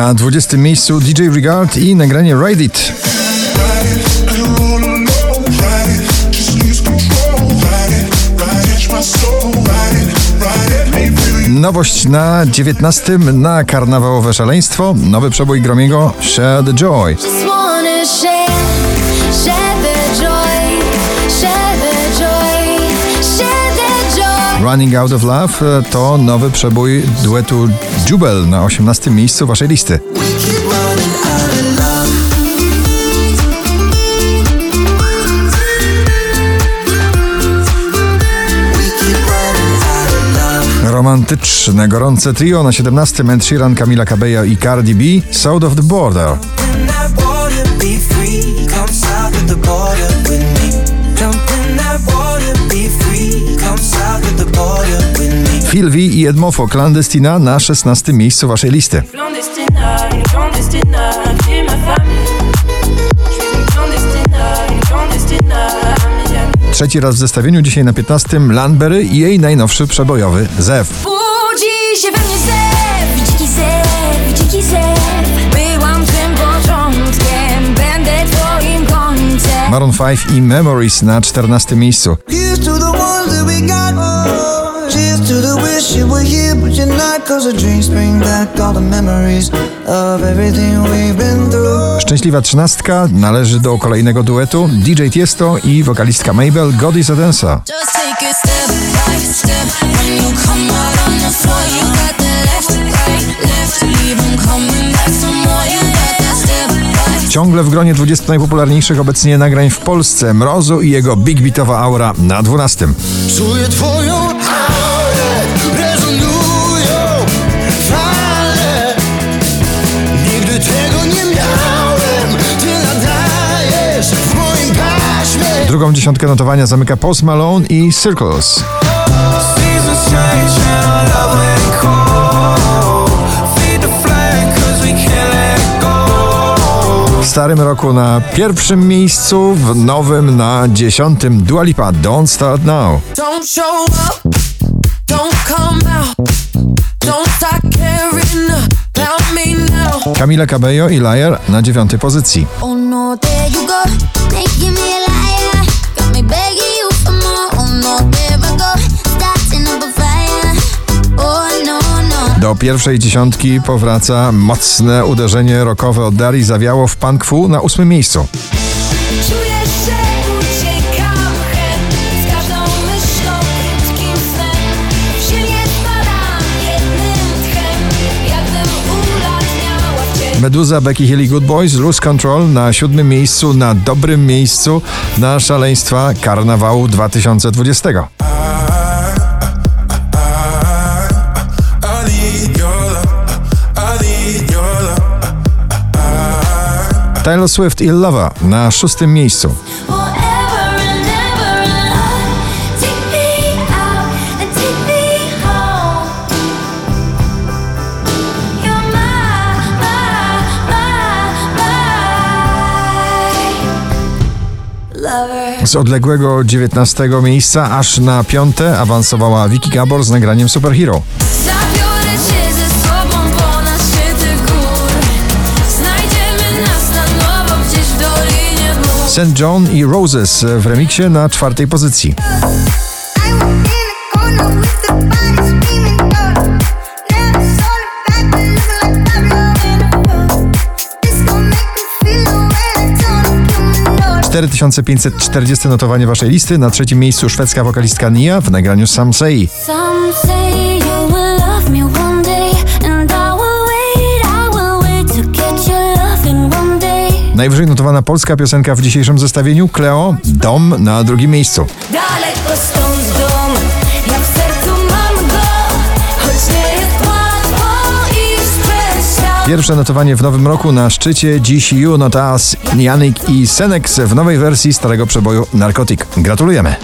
Na 20 miejscu DJ Regard i nagranie Ride It. Nowość na 19 na karnawałowe szaleństwo. Nowy przebój Gromiego Share the Joy. Running Out of Love e, to nowy przebój duetu Jubel na 18 miejscu waszej listy. Romantyczne, gorące trio na 17 Ed Sheeran, Camila i Cardi B, South of the Border. Phil V i Edmofo, Clandestina na 16 miejscu waszej listy. Trzeci raz w zestawieniu, dzisiaj na 15 Landberry i jej najnowszy przebojowy Zew. Budzi się we mnie zew, dziki zew, dziki zew. Byłam tym początkiem, będę twoim końcem. Maroon 5 i Memories na 14 miejscu. Here's to the ones that we got. Cheers to the wish you were here, but you're not. Cause the dreams bring back all the memories of everything we've been through. Szczęśliwa trzynastka należy do kolejnego duetu DJ Tiesto i wokalistka Mabel God is a Dancer. Just take it step by step. When you come out on the floor, you got the left, right, left. Leave 'em coming back some more. You got that step by Ciągle w gronie 20 najpopularniejszych obecnie nagrań w Polsce Mrozu i jego big beatowa aura na 12. Czuję twoją Drugą dziesiątkę notowania zamyka Post Malone i Circles. W starym roku na pierwszym miejscu, w nowym na dziesiątym Dua Lipa Don't Start Now. Don't show up, don't come out, don't start caring about me now. Camila Cabello i Liar na dziewiątej pozycji. Oh no, there you go, Do pierwszej dziesiątki powraca mocne uderzenie rockowe od Dari zawiało w Punk Fu na ósmym miejscu. Meduza, Becky Hill i Good Boys, Lose Control na siódmym miejscu, na dobrym miejscu na szaleństwa karnawału 2020. Taylor Swift i Lover na szóstym miejscu. Z odległego 19 miejsca aż na piąte awansowała Vicky Gabor z nagraniem Superhero. St. John i Roses w remiksie na czwartej pozycji. I was in the corner with the body screaming no. Never saw the back, but looking like Pablo in a boat. This gon' make me feel the way I don't kill me no. 4540 notowanie waszej listy. Na trzecim miejscu szwedzka wokalistka Nia w nagraniu Say. Some say Najwyżej notowana polska piosenka w dzisiejszym zestawieniu Cleo, Dom na drugim miejscu. Daleko stąd dom, ja w sercu mam go, choć nie jest łatwo. Pierwsze notowanie w nowym roku na szczycie dziś You Not Us, Janik i Senex w nowej wersji starego przeboju Narcotic. Gratulujemy!